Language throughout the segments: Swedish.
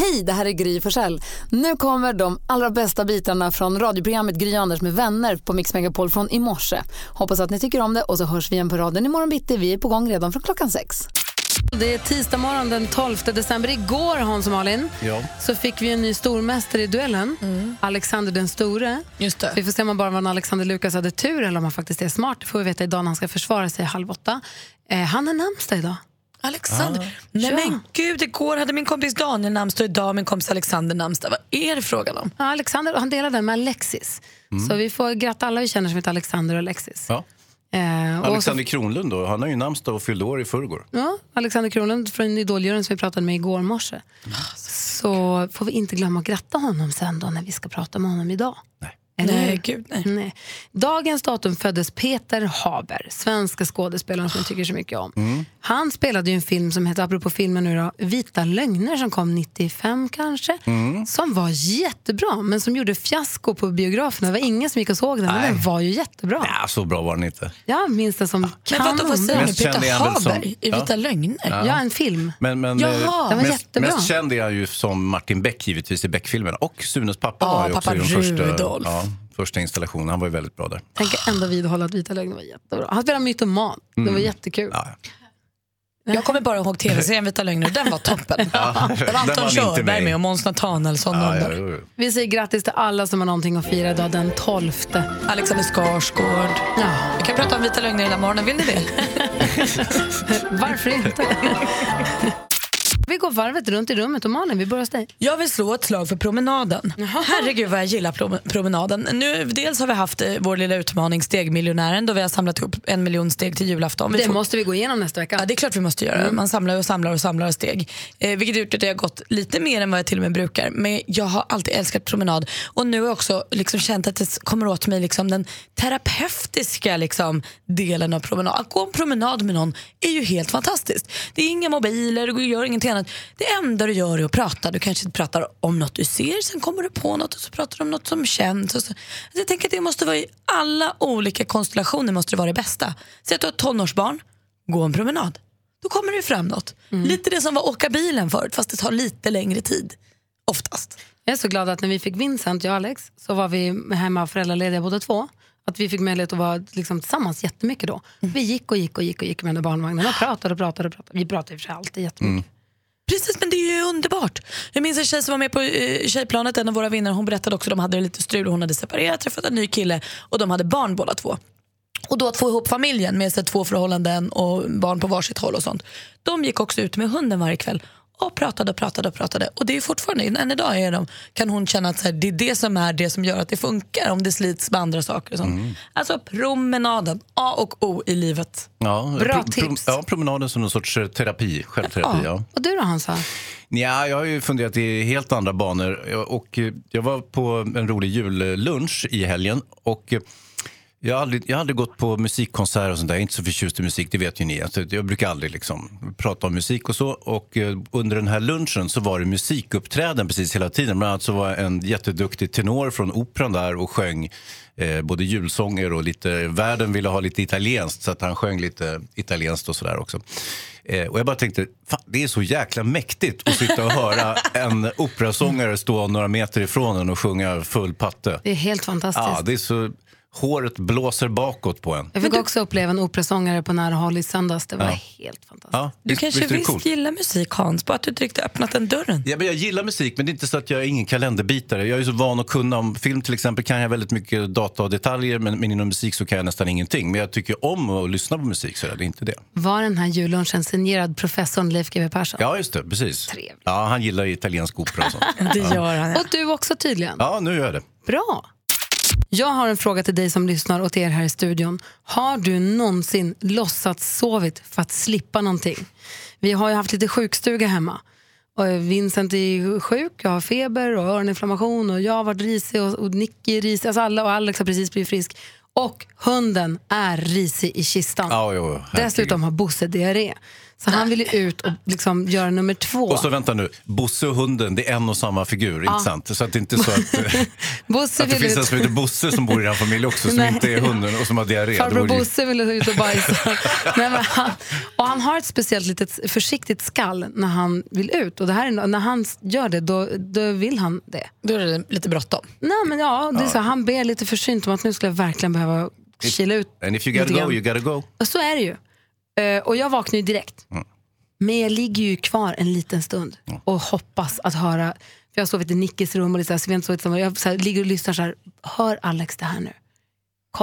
Hej, det här är Gry Forssell. Nu kommer de allra bästa bitarna från radioprogrammet Gry Anders med vänner på Mix Megapol från i morse. Hoppas att ni tycker om det och så hörs vi igen på raden imorgon bitti. Vi är på gång redan från klockan sex. Det är tisdag morgon den 12 december. Igår, Hans och Malin, Ja. så fick vi en ny stormästare i duellen. Alexander den store. Just det. Vi får se om man bara var en Alexander Lukas hade tur eller om han faktiskt är smart. Det får vi veta idag när han ska försvara sig halv åtta. Eh, han är namnsdag idag. Alexander. Nej Ja. men gud, igår hade min kompis Daniel namnsdag och idag har min kompis Alexander namnsdag. Vad är det frågan om? Ja, Alexander, han delar den med Alexis. Så vi får gratta alla vi känner som heter Alexander och Alexis. Ja. Eh, och så, Alexander Kronlund då, han har ju namnsdag och fyllde år i förrgår. ja, Alexander Kronlund från Idoljuryn som vi pratade med igår morse. Så får vi inte glömma att gratta honom sen då när vi ska prata med honom idag. Nej. Eller Nej, gud nej. Nej. Dagens datum föddes Peter Haber, svenska skådespelaren som jag tycker så mycket om. Mm. Han spelade ju en film som heter, apropå filmen nu då, Vita lögner som kom 95 kanske. Mm. Som var jättebra men som gjorde fiasko på biograferna. Det var ingen som gick och såg den men Nej. den var ju jättebra. Ja, så bra var den inte. Jag minns den som Men kanon. vadå, vad säger du? Peter Haber i Ja. Vita lögner? Ja, en film. Men, men, Jaha. eh, Den var mest, jättebra. mest känd är han ju som Martin Beck givetvis i Beck-filmerna. Och Sunes pappa Ja, var ju också pappa i de första, Rudolf. ja, första installationen. Han var ju väldigt bra där. Tänker ändå vidhålla att Vita lögner var jättebra. Han spelade mytoman. Det var jättekul. Ja. Jag kommer bara ihåg tv-serien Vita lögner, den var toppen. det var Anton Körberg med och Måns Nathanaelsson. Ja, ja. Vi säger grattis till alla som har någonting att fira idag den 12. Alexander Skarsgård. Ja. Vi kan prata om Vita lögner hela morgonen, vill ni det? Varför inte? Vi går varvet runt i rummet och Malin, vi börjar hos dig. Jag vill slå ett slag för promenaden. Herregud vad jag gillar prom- promenaden. Nu, dels har vi haft eh, vår lilla utmaning Stegmiljonären då vi har samlat ihop en miljon steg till julafton. Vi Det får- måste vi gå igenom nästa vecka. Ja, det är klart vi måste göra. Man samlar och samlar och samlar steg. Eh, vilket gjort att jag har gått lite mer än vad jag till och med brukar. Men jag har alltid älskat promenad. Och nu har jag också liksom känt att det kommer åt mig liksom den terapeutiska liksom, delen av promenad. Att gå en promenad med någon är ju helt fantastiskt. Det är inga mobiler, du gör ingenting annat. Det enda du gör är att prata. Du kanske inte pratar om något du ser, sen kommer du på något och så pratar du om något som känns. Och så. Alltså, jag tänker att det måste vara i alla olika konstellationer måste det vara det bästa. Säg att du har ett tonårsbarn, gå en promenad. Då kommer det fram något. Lite det som var åka bilen förut fast det tar lite längre tid. Oftast. Jag är så glad att när vi fick Vincent, jag och Alex, så var vi hemma föräldralediga båda två. Att vi fick möjlighet att vara liksom tillsammans jättemycket då. Vi gick och gick och gick och gick med den barnvagnen och pratade och pratade och pratade. Vi pratade i och för sig alltid jättemycket. Precis, men det är ju underbart. Jag minns en tjej som var med på eh, Tjejplanet, en av våra vinnare, hon berättade också att de hade lite strul. Hon hade separerat, träffat en ny kille och de hade barn båda två. Och då att få ihop familjen med sig två förhållanden och barn på varsitt håll och sånt. De gick också ut med hunden varje kväll och pratade och pratade och pratade. Och det är fortfarande, än idag är de, kan hon känna att så här, det är det som är det som gör att det funkar om det slits med andra saker. Och sånt. Alltså promenaden, A och O i livet. Ja, Bra tips. ja, promenaden som någon sorts eh, terapi, självterapi. Ja. Och du då Hansa? Ja, jag har ju funderat i helt andra banor. Och eh, jag var på en rolig jullunch i helgen. Och eh, jag har aldrig, jag har aldrig gått på musikkonserter och sånt där. Jag är inte så förtjust i musik, det vet ju ni. Alltså, jag brukar aldrig liksom prata om musik och så. Och eh, under den här lunchen så var det musikuppträden precis hela tiden. Bland annat så var en jätteduktig tenor från Operan där och sjöng eh, både julsånger och lite... Världen ville ha lite italienskt så att han sjöng lite italienskt och sådär också. Eh, och jag bara tänkte, fan, det är så jäkla mäktigt att sitta och höra en operasångare stå några meter ifrån en och sjunga full patte. Det är helt fantastiskt. Ja, det är så... Håret blåser bakåt på en. Jag fick också uppleva en operasångare på nära håll i söndags. Det var helt fantastiskt. Ja, Du visst- kanske visst visst gillar musik Hans, bara att du inte riktigt öppnat den dörren. Ja, men jag gillar musik, men det är inte så att jag är ingen kalenderbitare. Jag är så van att kunna. Om film till exempel kan jag väldigt mycket data och detaljer, men, men inom musik så kan jag nästan ingenting. Men jag tycker om att lyssna på musik, så är det inte det. Var den här jullunchen signerad professorn Leif GW Persson? Ja, just det. Precis. Trevligt. Ja, han gillar italiensk opera och sånt. Det gör han. Och du också tydligen. Ja, nu gör jag det. Bra. Jag har en fråga till dig som lyssnar och till er här i studion. Har du någonsin låtsats sovit för att slippa någonting? Vi har ju haft lite sjukstuga hemma. Vincent är sjuk, jag har feber och öroninflammation och jag har varit risig och, och Nicky är risig, alltså alla och Alex har precis blivit frisk. Och hunden är risig i kistan. Ja, jo. Dessutom har Bosse diarré. Så han ville ut och liksom göra nummer två. Och så vänta nu, Bosse och hunden, det är en och samma figur, inte sant? Så att det inte är så att, Bosse att det finns en som heter Bosse som bor i den familj också, som Nej. inte är hunden och som har diarré. Farbror ju- Bosse ville ut och bajsa. Nej, men han, och han har ett speciellt litet försiktigt skall när han vill ut. Och det här är, när han gör det, då, då vill han det. Då är det lite bråttom. Nej, men ja, det är så, han ber lite försynt om att nu skulle jag verkligen behöva kila ut. And if you gotta go, you gotta go. Och så är det ju. Eh, och jag vaknar ju direkt. Mm. Men jag ligger ju kvar en liten stund och hoppas att höra, för jag har sovit i Nickes rum och lite så här, så vi har inte sovit tillsammans. jag så här, ligger och lyssnar så här, hör Alex det här nu?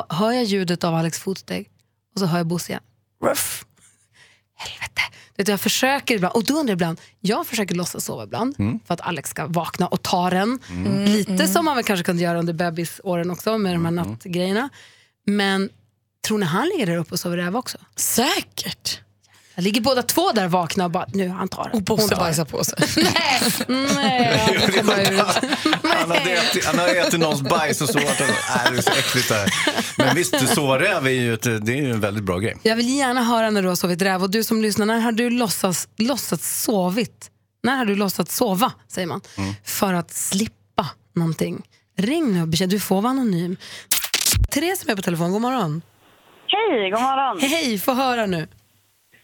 Hör jag ljudet av Alex fotsteg? Och så hör jag Bosse igen. Ruff. Helvete. Vet, du, jag försöker ibland, och då undrar jag ibland, jag försöker låtsas sova ibland för att Alex ska vakna och ta den. Lite som man väl kanske kunde göra under bebisåren också med de här nattgrejerna. Men tror ni han ligger där uppe och sover räv också? Säkert. Jag ligger båda två där vakna och bara, nu han tar den. Och Bosse bajsar på sig. Nej, komma ut. Han hade ätit, han hade ätit någons bajs och så. Att han, äh, det är så äckligt det här. Men visst, sovräv är ju, ett, det är ju en väldigt bra grej. Jag vill gärna höra när du har sovit räv. Och du som lyssnar, när har du låtsas, låtsats sovit? När har du låtsats sova, säger man, för att slippa någonting? Ring nu och bekänn, du får vara anonym. Therese som är på telefon, god morgon. Hej, god morgon. Hej, få höra nu.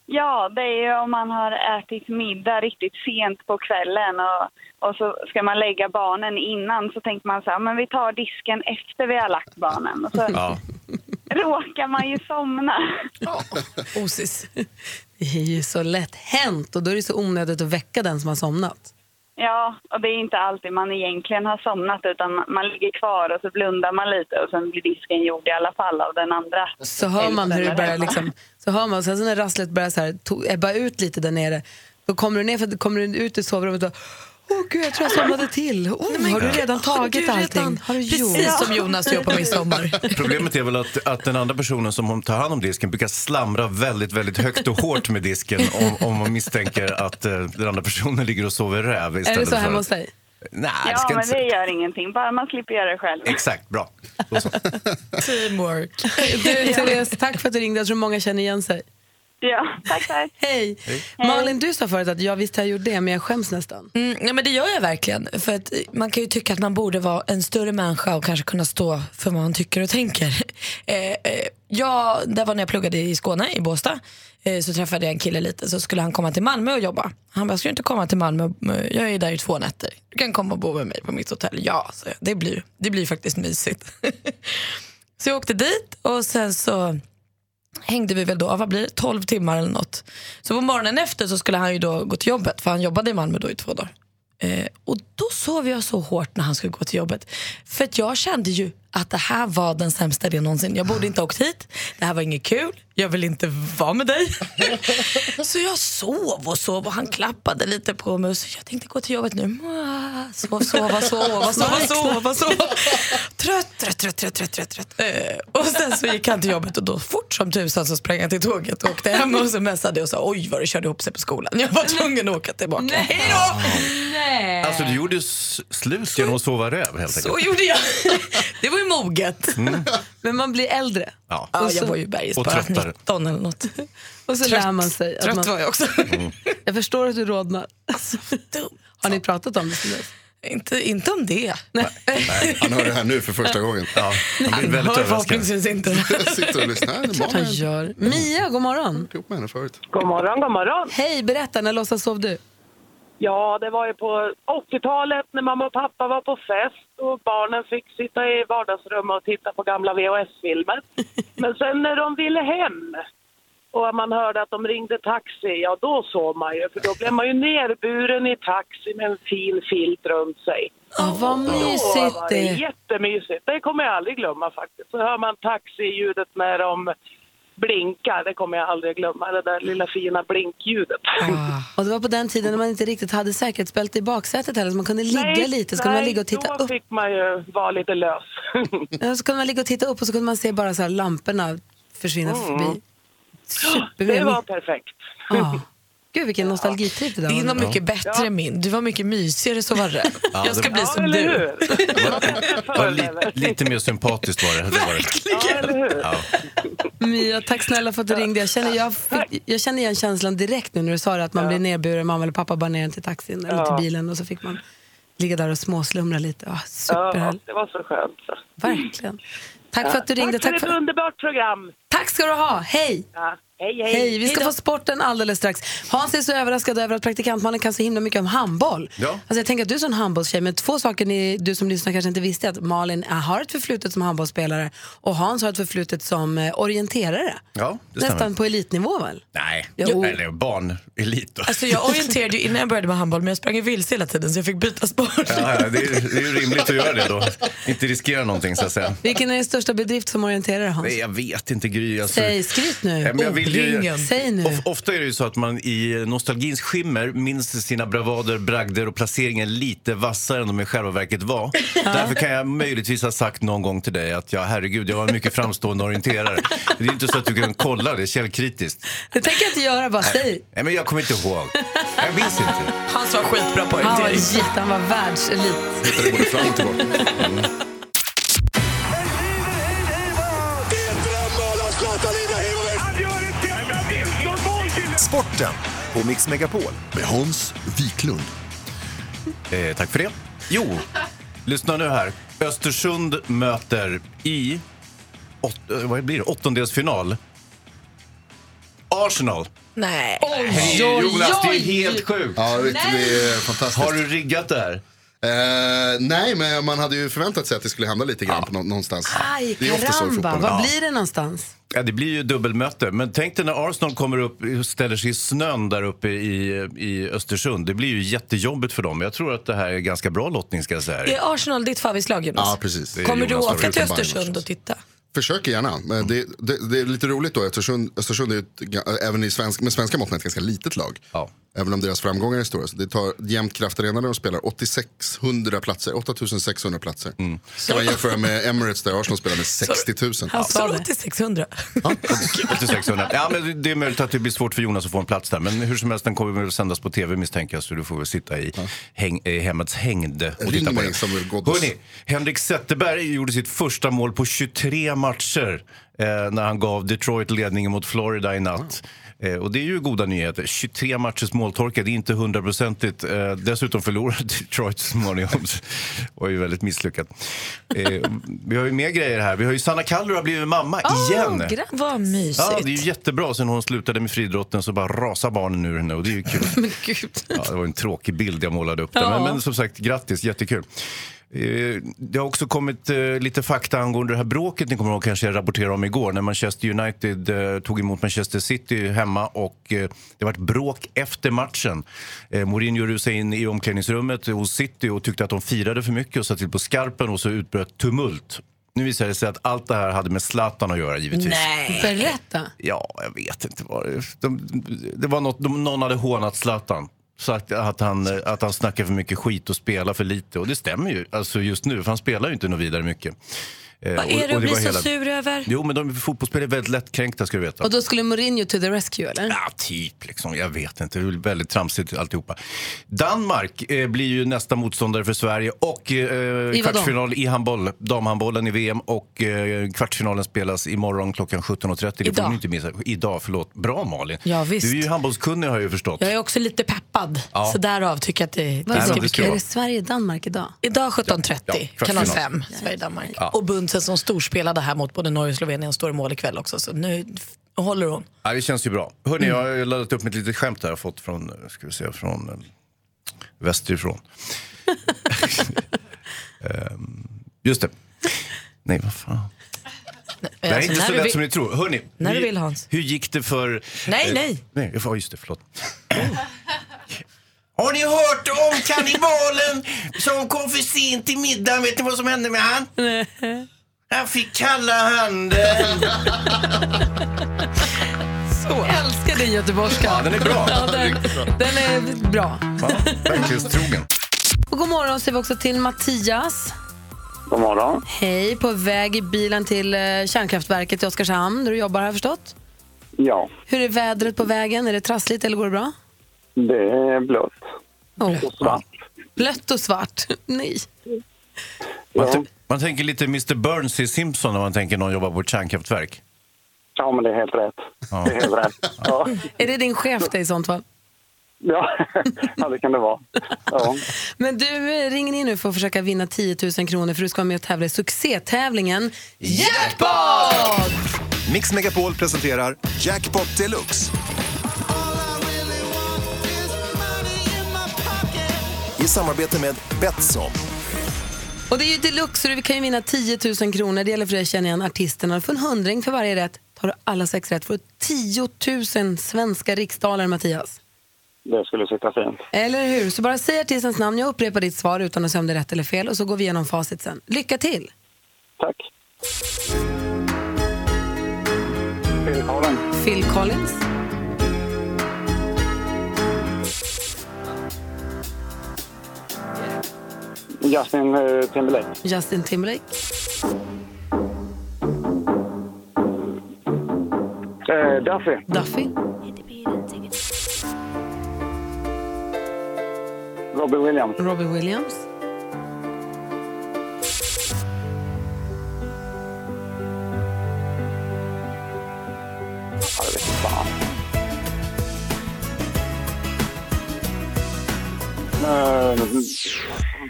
Ja, det är ju om man har ätit middag riktigt sent på kvällen och, och så ska man lägga barnen innan så tänker man så här, men vi tar disken efter vi har lagt barnen. Och så Ja. råkar man ju somna. Osis. Det är ju så lätt hänt och då är det så onödigt att väcka den som har somnat. Ja, och det är inte alltid man egentligen har somnat utan man- ligger kvar och så blundar man lite och sen blir disken gjord i alla fall av den andra. Så hör man hur det börjar liksom, så hör man, sen så när rasslet börjar så här, to, ebba ut lite där nere, då kommer du ner, för, kommer du ut i sovrummet och Åh gud, jag tror jag somnade till. Oh, har du redan tagit Har du allting? redan- Har du gjort? Precis som Jonas gör på midsommar. Problemet är väl att, att den andra personen som hon tar hand om disken brukar slamra väldigt, väldigt högt och hårt med disken om, om man misstänker att eh, den andra personen ligger och sover räv Är istället det så hemma hos dig? Nej, Ja, men inte det gör ingenting, bara man slipper göra det själv. Exakt, bra. Teamwork. Du, Therese, tack för att du ringde. Jag tror många känner igen sig. Ja, tack, tack. Hej. Malin, du sa förut att jag visst har jag gjort det, men jag skäms nästan. Mm, ja, men det gör jag verkligen. För att eh, man kan ju tycka att man borde vara en större människa och kanske kunna stå för vad man tycker och tänker. Eh, eh, jag, det var när jag pluggade i Skåne, i Båstad. Eh, så träffade jag en kille lite, så skulle han komma till Malmö och jobba. Han bara, ska du inte komma till Malmö? Jag är där i två nätter. Du kan komma och bo med mig på mitt hotell. Ja, så. Det, blir, det blir faktiskt mysigt. så jag åkte dit och sen så hängde vi väl då, vad blir det, 12 timmar eller något. Så på morgonen efter så skulle han ju då gå till jobbet, för han jobbade i Malmö då i två dagar. Eh, och då sov jag så hårt när han skulle gå till jobbet. För att jag kände ju att det här var den sämsta idén någonsin. Jag borde inte ha åkt hit, det här var inget kul, jag vill inte vara med dig. så jag sov och sov och han klappade lite på mig och så jag tänkte gå till jobbet nu. Sov, sova, sova, sova, sova, sova. Trött, trött, trött, trött, trött, trött, trött. Eh, och sen så gick han till jobbet och då fort som tusan så sprang han till tåget och åkte hem och så messade och sa oj vad det körde ihop sig på skolan. Jag var tvungen att åka tillbaka. Nej. Hej då! Nej. Alltså du gjorde slut genom att sova röv helt enkelt. Så gjorde jag. Det var ju moget. Mm. Men man blir äldre. Ja, och så... jag var ju bergspökning. 17 eller nåt. Och så trött, lär man sig. Att trött man, var jag också. Mm. jag förstår att du rodnar. Alltså, Har ni pratat om det sen dess? Inte, inte om det. Nej. Nej, han hör det här nu för första gången. Ja, han blir han väldigt hör förhoppningsvis inte Klart han gör. Mia, god morgon. God morgon, god morgon. Hej, berätta, när låtsas sov du? Ja, det var ju på 80-talet när mamma och pappa var på fest och barnen fick sitta i vardagsrummet och titta på gamla VHS-filmer. Men sen när de ville hem och man hörde att de ringde taxi, ja då sov man ju. För då blev man ju nerburen i taxi med en fin filt runt sig. Oh, vad Då mysigt var det det jättemysigt. Det kommer jag aldrig glömma faktiskt. Så hör man taxiljudet när de blinkar, det kommer jag aldrig glömma. Det där lilla fina blinkljudet. Och det var på den tiden när man inte riktigt hade säkerhetsbälte i baksätet heller, så man kunde ligga Nej, lite, så kunde man nej, ligga och titta då upp. fick man ju vara lite lös. Så kunde man ligga och titta upp och så kunde man se bara så här lamporna försvinna förbi. det Supermysigt. var perfekt. Ja. Gud, vilken nostalgitripp det där Din var var. mycket bättre än min. Du var mycket mysigare, så var det. Jag ska det- bli Ja, som eller du. hur? Var li, lite mer sympatiskt var det. det, var det. Ja, eller hur? Ja. Mia, tack snälla för att du ringde. Jag känner, jag, fick, jag känner igen känslan direkt nu när du sa det, att man blir nerburen, mamma eller pappa bar ner en till taxin eller till Ja. bilen och så fick man ligga där och småslumra lite. Ja, superhärligt. det var så skönt. Så. Verkligen. Tack för att du ringde. Tack för Tack, ett för, underbart program. tack ska du ha. Hej! Hej, hej. Hej, vi ska Hej få sporten alldeles strax. Hans är så överraskad över att praktikantmannen kan så himla mycket om handboll. Ja. Alltså jag tänker att du är sån handbollstjej, men två saker ni, du som lyssnar kanske inte visste är att Malin är- har ett förflutet som handbollsspelare och Hans har ett förflutet som eh, orienterare. Ja, det stämmer. Nästan på elitnivå väl? Nej, Jo. eller barnelit. Alltså jag orienterade ju innan jag började med handboll men jag sprang ju vilse hela tiden så jag fick byta sport. Ja, ja, det, är, det är ju rimligt att göra det då. Inte riskera någonting så att säga. Vilken är din största bedrift som orienterare Hans? Nej, jag vet inte Gry. Alltså, Säg, skryt nu. Men jag vill Ringen. Säg nu. of, ofta är det ju så att man i nostalgins skimmer minns sina bravader, bragder och placeringar lite vassare än de i själva verket var. Därför kan jag möjligtvis ha sagt någon gång till dig att ja, herregud, jag var en mycket framstående orienterare. Det är inte så att du kan kolla det källkritiskt. Det tänker jag inte göra, bara säg. Nej, men jag kommer inte ihåg. Jag minns inte. Han var skitbra på Han var, orientering. han var världselit. Hittade både fram och tillbaka. Sporten på Mix Megapol. Med Hans Wiklund. Eh, tack för det. Jo, lyssna nu här. Östersund möter i åt, eh, vad blir det? åttondelsfinal Arsenal. Nej. Hej, Jonas, det är helt sjukt. Ja, det är fantastiskt. Har du riggat det här? Eh, nej, men man hade ju förväntat sig att det skulle hända lite grann på nå- någonstans. Aj, det är ofta så i karamba. fotboll. Var blir det någonstans? Ja, det blir ju dubbelmöte. Men tänk dig när Arsenal kommer upp och ställer sig i snön där uppe i, i Östersund. Det blir ju jättejobbigt för dem. Jag tror att det här är ganska bra lottning ska jag säga. Är Arsenal ditt favvislag Jonas? Ja, precis. Kommer du Jonas åka till Östersund och titta? Försöker gärna. Men det, det, det är lite roligt då. Östersund, Östersund är ett, även i svensk, med svenska mått ett ganska litet lag. Ja. Även om deras framgångar är stora. Så det tar jämnt kraftarena när de spelar 8600 platser, 8600 platser. Mm. Kan man jämföra med Emirates där Arsenal spelar med 60 000. Han sa sa det. 8600. 8600. Ja, men det är möjligt att det blir svårt för Jonas att få en plats där. Men hur som helst, den kommer väl sändas på tv misstänker jag. Så du får väl sitta i häng, eh, hemmets hängd och Ring titta på det. Hörrni, Henrik Zetterberg gjorde sitt första mål på 23 matcher eh, när han gav Detroit ledningen mot Florida i natt. Eh, och det är ju goda nyheter. 23 matchers måltorka, det är inte hundraprocentigt. Eh, dessutom förlorade Detroit så småningom. Det var ju väldigt misslyckat. Eh, vi har ju mer grejer här. Vi har ju Sanna Kallur har blivit mamma igen. Åh, gra- Vad mysigt. Ja, det är ju jättebra. Sen hon slutade med friidrotten så bara rasar barnen ur henne och det är ju kul. Men gud. Ja, det var en tråkig bild jag målade upp där. Ja. Men, men som sagt, grattis, jättekul. Eh, Det har också kommit eh, lite fakta angående det här bråket ni kommer ihåg kanske jag rapporterade om igår när Manchester United eh, tog emot Manchester City hemma och det var ett bråk efter matchen. Mourinho rusade in i omklädningsrummet hos City och tyckte att de firade för mycket och satte till på skarpen och så utbröt tumult. Nu visade det sig att allt det här hade med Zlatan att göra givetvis. Nej. Berätta. Ja, jag vet inte vad det de, Det var något, de, någon hade hånat Zlatan. Sagt att han, att han snackar för mycket skit och spelar för lite. Och det stämmer ju alltså just nu, för han spelar ju inte något vidare mycket. Eh, Vad och- är det att bli så sur över? Jo, men de fotbollsspelare är väldigt lättkränkta ska du veta. Och då skulle Mourinho to the rescue eller? Ja, typ. Liksom. Jag vet inte. Det är väldigt tramsigt alltihopa. Danmark eh, blir ju nästa motståndare för Sverige och eh, I kvartsfinal i handboll, damhandbollen i VM och eh, kvartsfinalen spelas imorgon klockan 17.30. Det får Idag. ni inte missa. Idag, förlåt. Bra Malin. Ja, visst. Du är ju handbollskunnig har jag ju förstått. Jag är också lite peppad, Ja. så därav tycker jag att det, ska det bli ska kul. Är det Sverige-Danmark idag? Idag 17.30, Ja, kanal kvartsfinal. 5, Sverige-Danmark. Ja. Och Bunsen som storspelade här mot både Norge och Slovenien står i mål ikväll också. Så nu håller hon. Ja, det känns ju bra. Hörni, Mm. jag har laddat upp ett litet skämt här jag har fått från, ska vi se, från eh, västerifrån. Ehm, just det. Nej, vad fan. Det här är Alltså, inte så lätt vill- som ni tror. Hörni, När hur, du vill, Hans. hur gick det för... Nej, eh, nej. nej ja, just det, förlåt. Har ni hört om kannibalen som kom för sent till middagen? Vet ni vad som hände med han? Han fick kalla handen. Så. Älskar din göteborgska. Ja, den är bra. Ja, den, den är bra. Ja, Verklighetstrogen. Och god morgon säger vi också till Mattias. God morgon. Hej, på väg i bilen till eh, kärnkraftverket i Oskarshamn där du jobbar har jag förstått. Ja, Hur är vädret på vägen? Är det trassligt eller går det bra? Det är blött Oh. och svart. Blött och svart. Nej. Ja. Man tänker lite Mr Burns i Simpson när man tänker någon jobbar på ett kärnkraftverk. Ja, men det är helt rätt. Ja. Det är helt rätt. Ja, Är det din chef det i sånt fall? ja. ja det kan det vara. Ja. Men du ringer in nu för att försöka vinna 10 000 kronor för du ska vara med och tävla i succétävlingen Jackpot! Mix Megapol presenterar Jackpot Deluxe. I samarbete med Betsson. Och det är ju deluxe så du kan ju vinna 10 000 kronor. Det gäller för dig att känna igen artisterna. För en hundring för varje rätt tar du alla sex rätt får du 10 000 svenska riksdaler, Mattias. Det skulle sitta fint. Eller hur? Så bara säg artistens namn, jag upprepar ditt svar utan att säga om det är rätt eller fel och så går vi igenom facit sen. Lycka till! Tack. Phil Collins. Phil Collins, Justin eh, Timberlake. Justin Timberlake, Eh, Duffy. Duffy, Robbie Williams. Robbie Williams,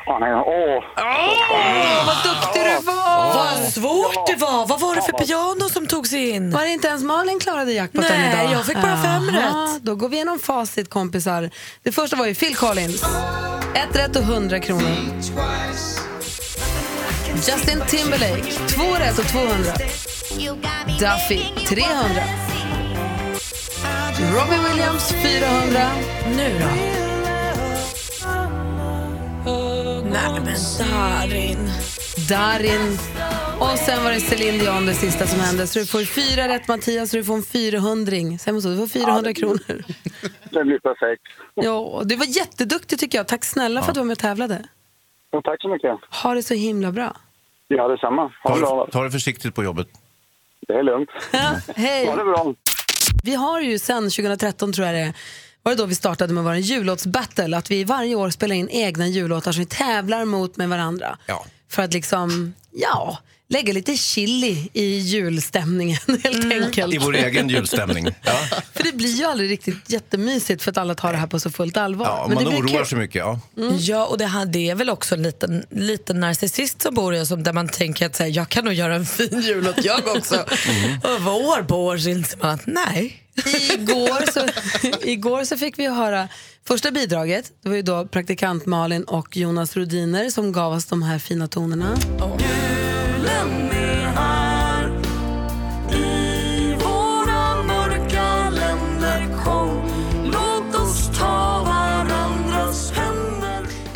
fan är jag? Åh! Vad duktig du var! Vad svårt det var. Vad var det för piano som togs in? Var det inte ens Malin klarade jackpotten Nej, idag? jag fick bara fem Jaha, rätt. Då går vi igenom facit kompisar. Det första var ju Phil Collins. Ett rätt och 100 kronor. Justin Timberlake. Två rätt och 200. Duffy. 300. Robbie Williams. 400. Nu då? Nej men Darin. Darin. Och sen var det Céline Dion det sista som hände. Så du får fyra rätt Mattias så du får en 400 Sen måste du får 400 kronor. Det blir perfekt. Ja, du var jätteduktig tycker jag. Tack snälla för att du var med och tävlade. Ja, tack så mycket. Ha det så himla bra. Ja, detsamma. Ha Ta det bra. det, ta det försiktigt på jobbet. Det är lugnt. Hej! Ha det bra. Vi har ju sen 2013 tror jag det är, var det då vi startade med vår jullåtsbattle. Att vi varje år spelar in egna jullåtar som vi tävlar mot med varandra. Ja. För att liksom, ja, lägga lite chili i julstämningen helt enkelt. I vår egen julstämning. Ja. För det blir ju aldrig riktigt jättemysigt för att alla tar det här på så fullt allvar. Ja, Men man det blir oroar kul. sig mycket. Ja. Ja, och det, här, det är väl också en liten, liten narcissist som bor i oss som- där man tänker att så här, jag kan nog göra en fin jullåt jag också. Och var år på år så inser man att nej. Igår så, igår så fick vi höra första bidraget. Det var ju då praktikant Malin och Jonas Rodiner som gav oss de här fina tonerna.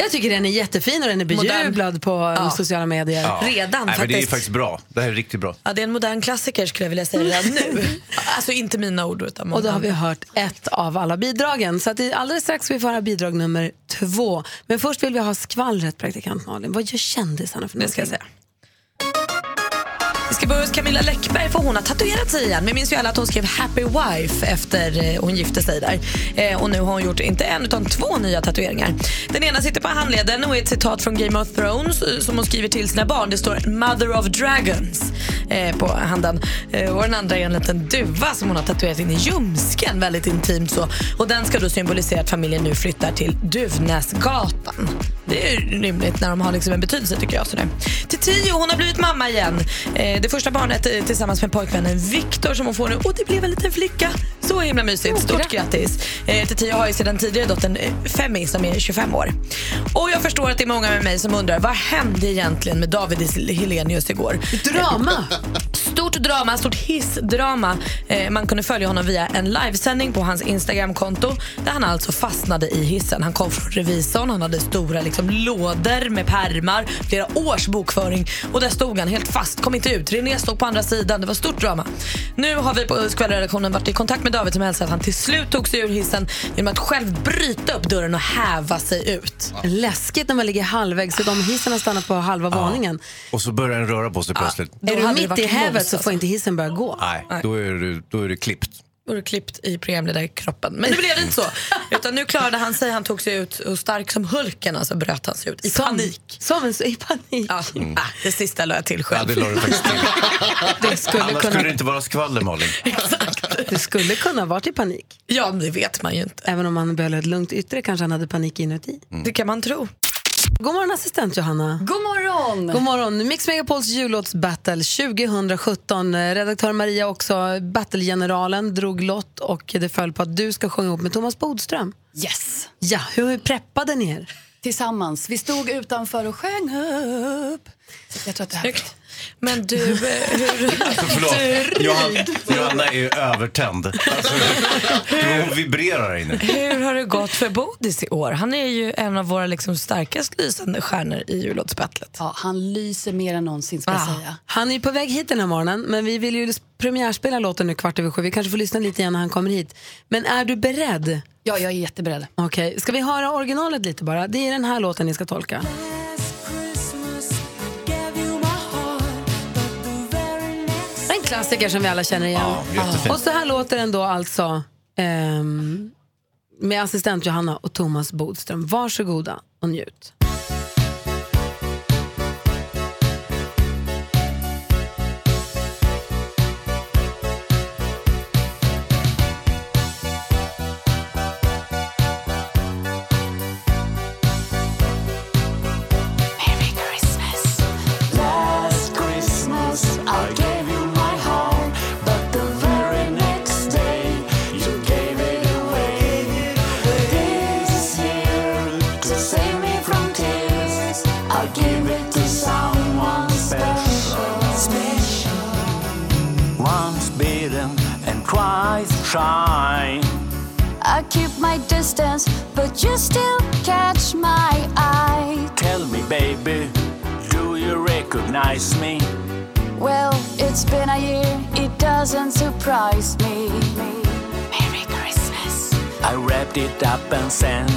Jag tycker den är jättefin och den är bejublad på eh, sociala medier. Ja. Redan Nej, men det är faktiskt. bra. Det här är riktigt bra. Ja, det är en modern klassiker skulle jag vilja säga redan nu. Alltså inte mina ord utan Och då har vi hört ett av alla bidragen. Så att det, alldeles strax ska vi få höra bidrag nummer två. Men först vill vi ha skvallret, praktikant Malin. Vad gör kändisarna för Det ska jag säga. Vi ska börja hos Camilla Läckberg för hon har tatuerat sig igen. Vi minns ju alla att hon skrev Happy Wife efter eh, hon gifte sig där. Eh, och nu har hon gjort inte en utan två nya tatueringar. Den ena sitter på handleden och är ett citat från Game of Thrones eh, som hon skriver till sina barn. Det står Mother of Dragons eh, på handen. Eh, och den andra är en liten duva som hon har tatuerat in i ljumsken väldigt intimt så. Och den ska då symbolisera att familjen nu flyttar till Duvnäsgatan. Det är rimligt när de har liksom en betydelse tycker jag. Så. Till tio, hon har blivit mamma igen. Eh, Eh, det första barnet eh, tillsammans med pojkvännen Viktor som hon får nu. Och det blev en liten flicka. Så himla mysigt. Stort grattis. Eh, tio har ju sedan tidigare dottern eh, Femi som är 25 år. Och jag förstår att det är många med mig som undrar vad hände egentligen med David Helenius igår? Drama! Stort drama, stort hissdrama. Eh, man kunde följa honom via en livesändning på hans Instagramkonto där han alltså fastnade i hissen. Han kom från revisorn, han hade stora liksom, lådor med pärmar, flera års bokföring och där stod han helt fast, kom inte ut. René stod på andra sidan, det var stort drama. Nu har vi på skvallerredaktionen varit i kontakt med David som hälsar att han till slut tog sig ur hissen genom att själv bryta upp dörren och häva sig ut. Läskigt när man ligger halvvägs så de hissen har stannat på halva våningen. Och så börjar den röra på sig plötsligt. Är du mitt i hävet så får inte hissen börja gå. Nej, då är, du, då är det klippt. Vore klippt i programledarkroppen. Men det blev inte så. Utan nu klarade han sig, han tog sig ut och stark som Hulken alltså bröt han sig ut i Som- panik. Som en, I panik. Ja, ah, det sista la jag till Ja, själv. det la du faktiskt till. Det, skulle Annars kunna, skulle det inte vara skvaller, Malin. det skulle kunna varit i panik. Ja, men det vet man ju inte. Även om han behöll ett lugnt yttre kanske han hade panik inuti. Det kan man tro. God morgon assistent Johanna. God morgon! God morgon. Mix Megapols jullåtsbattle 2017. Eh, Redaktör Maria också, battlegeneralen, drog lott och det föll på att du ska sjunga ihop med Thomas Bodström. Yes! Ja, hur preppade ni er? Tillsammans. Vi stod utanför och sjöng upp. Jag tror att det här Snyggt. Men du, eh, hur... Förlåt, Johanna, Johanna är ju övertänd. Alltså, hon vibrerar här inne. Hur har det gått för Bodis i år? Han är ju en av våra liksom starkast lysande stjärnor i jullåtsbattlet. Ja, han lyser mer än någonsin ska jag Ah, säga. Han är ju på väg hit den här morgonen, men vi vill ju premiärspela låten nu kvart över sju. Vi kanske får lyssna lite igen när han kommer hit. Men är du beredd? Ja, jag är jätteberedd. Okej, ska vi höra originalet lite bara? Det är den här låten ni ska tolka. Klassiker som vi alla känner igen. Ja, jättefint. Och så här låter den då alltså ehm, med assistent Johanna och Thomas Bodström. Varsågoda och njut. Up and sent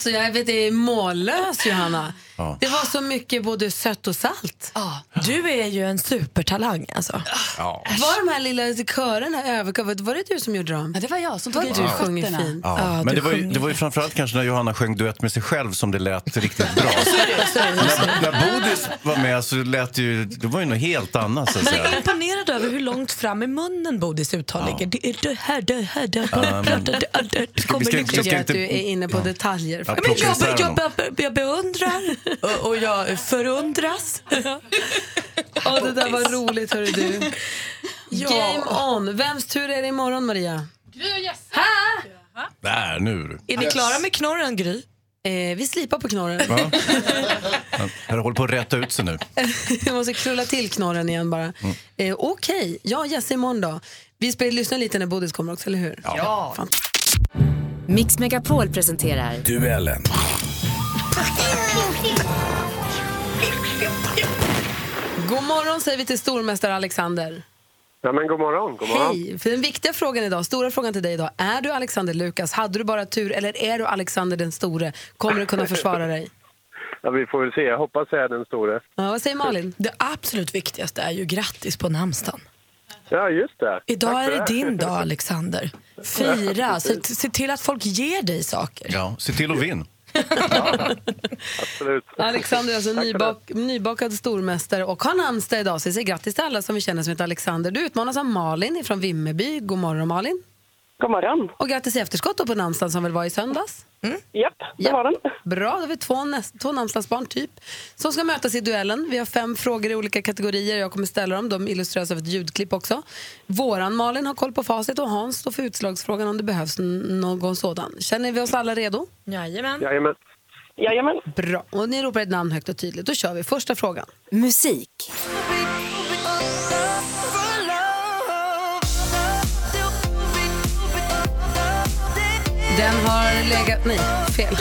Alltså jag vet, det är mållös Johanna. Ja. Det var så mycket både sött och salt. Du är ju en supertalang alltså. Ja. Var de här lilla körerna övercovered, var det du som gjorde dem? Ja, det var jag som tog du i sjunger fötterna. fint. Ja, Ja, men du det var, ju, sjunger det var ju framförallt kanske när Johanna sjöng duett med sig själv som det lät riktigt bra. när, när Bodis var med så lät det ju, det var ju något helt annat så att Man är säga. imponerad över hur långt fram i munnen Bodis uttal ligger. Det är det här, det här, det här. men- det, det, det, det kommer ska- ska- tycker att du är inne på detaljer. Ja, Men jag beundrar och, och jag förundras. Åh, det där var roligt, hörru du. Game on. Vems tur är det imorgon, Maria? Där, nu. Är ni klara med knorren, Gry? Eh, vi slipar på knorren. Ja. Jag håller på att rätta ut sig nu. Vi måste krulla till knorren igen bara. Eh, Okej, ja Jesse imorgon då. Vi ska lyssna lite när Bodis kommer också, eller hur? Ja. Fan. Mix Megapol presenterar Duellen. God morgon säger vi till stormästare Alexander. Ja, men god morgon. God morgon. Hej! För den viktiga frågan idag, stora frågan till dig idag. Är du Alexander Lukas? Hade du bara tur eller är du Alexander den store? Kommer du kunna försvara dig? Ja, vi får väl se. Jag hoppas jag är den store. Ja, vad säger Malin? Det absolut viktigaste är ju grattis på namnsdagen. Ja, just det. Idag Tack är det din dag, Alexander. Fira, se, se till att folk ger dig saker. Ja, se till att Absolut. Alexander är alltså nybak, nybakad stormästare och har namnsdag idag. Så vi säger grattis till alla som vi känner som heter Alexander. Du utmanas av Malin från Vimmerby. God morgon Malin. God morgon. Och grattis i efterskott då på namnsdagen som väl var i söndags. Japp, det var den. Bra, då har vi två, näst, två namnsdagsbarn typ som ska mötas i duellen. Vi har fem frågor i olika kategorier. Jag kommer ställa dem. De illustreras av ett ljudklipp också. Våran Malin har koll på facit och Hans står för utslagsfrågan om det behövs någon sådan. Känner vi oss alla redo? Jajamän. Jajamän. Jajamän. Bra. Och ni ropar ett namn högt och tydligt. Då kör vi. Första frågan. Musik. Den har legat... Nej, fel.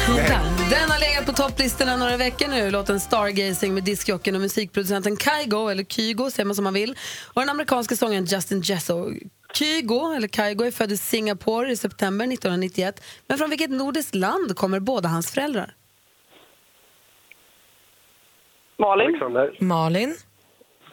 Den. Har legat på topplistorna några veckor nu. Låten Stargazing med diskjocken och musikproducenten Kygo, eller Kygo, säger man som man vill. Och den amerikanska sångaren Justin Jesso. Kygo, eller Kygo, är född i Singapore i september 1991. Men från vilket nordiskt land kommer båda hans föräldrar? Malin. Alexander. Malin.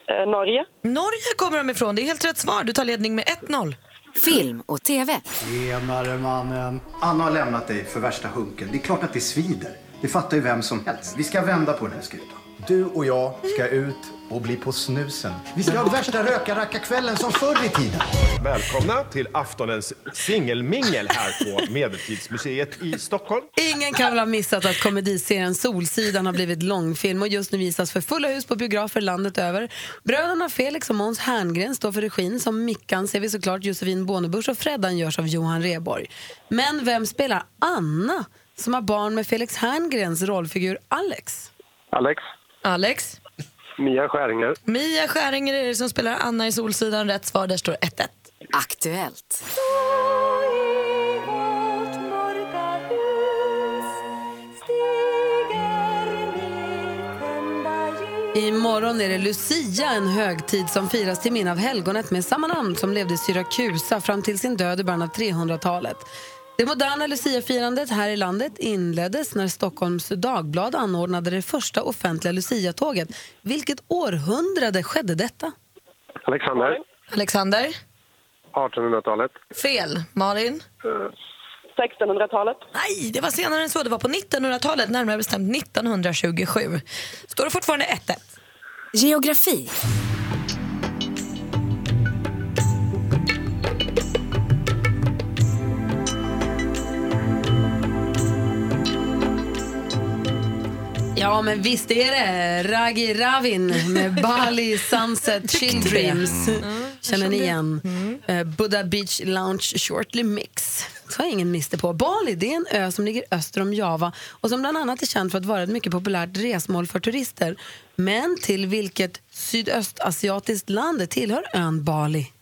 Eh, Norge. Norge kommer de ifrån. Det är helt rätt svar. Du tar ledning med 1-0. Film och TV. Tjenare mannen. Anna har lämnat dig för värsta hunken. Det är klart att det svider. Det fattar ju vem som helst. Vi ska vända på den här skutan. Du och jag ska ut och bli på snusen. Vi ska ha värsta röka-racka-kvällen som förr i tiden. Välkomna till aftonens singelmingel här på Medeltidsmuseet i Stockholm. Ingen kan väl ha missat att komediserien Solsidan har blivit långfilm och just nu visas för fulla hus på biografer landet över. Bröderna Felix och Måns Herngren står för regin. Som Mickan ser vi såklart Josefin Bornebusch och Freddan görs av Johan Rheborg. Men vem spelar Anna som har barn med Felix Herngrens rollfigur Alex? Alex. Alex. Mia Skäringer. Mia Skäringer är det som spelar Anna i Solsidan. Rätt svar, där står 1-1. Aktuellt. Imorgon är det Lucia, en högtid som firas till minne av helgonet med samma namn som levde i Syrakusa fram till sin död i början av 300-talet. Det moderna Lucia-firandet här i landet inleddes när Stockholms Dagblad anordnade det första offentliga Lucia-tåget. Vilket århundrade skedde detta? Alexander. Alexander. 1800-talet. Fel. Malin. 1600-talet. Nej, det var senare än så. Det var på 1900-talet, närmare bestämt 1927. Står det fortfarande 1-1. Geografi. Ja, men visst är det Ragi Ravin med Bali Sunset Chill Dreams. Känner ni igen? Eh, Buddha Beach Lounge Shortly Mix. Så har ingen miste på. Bali det är en ö som ligger öster om Java och som bland annat är känd för att vara ett mycket populärt resmål för turister. Men till vilket sydöstasiatiskt land tillhör ön Bali?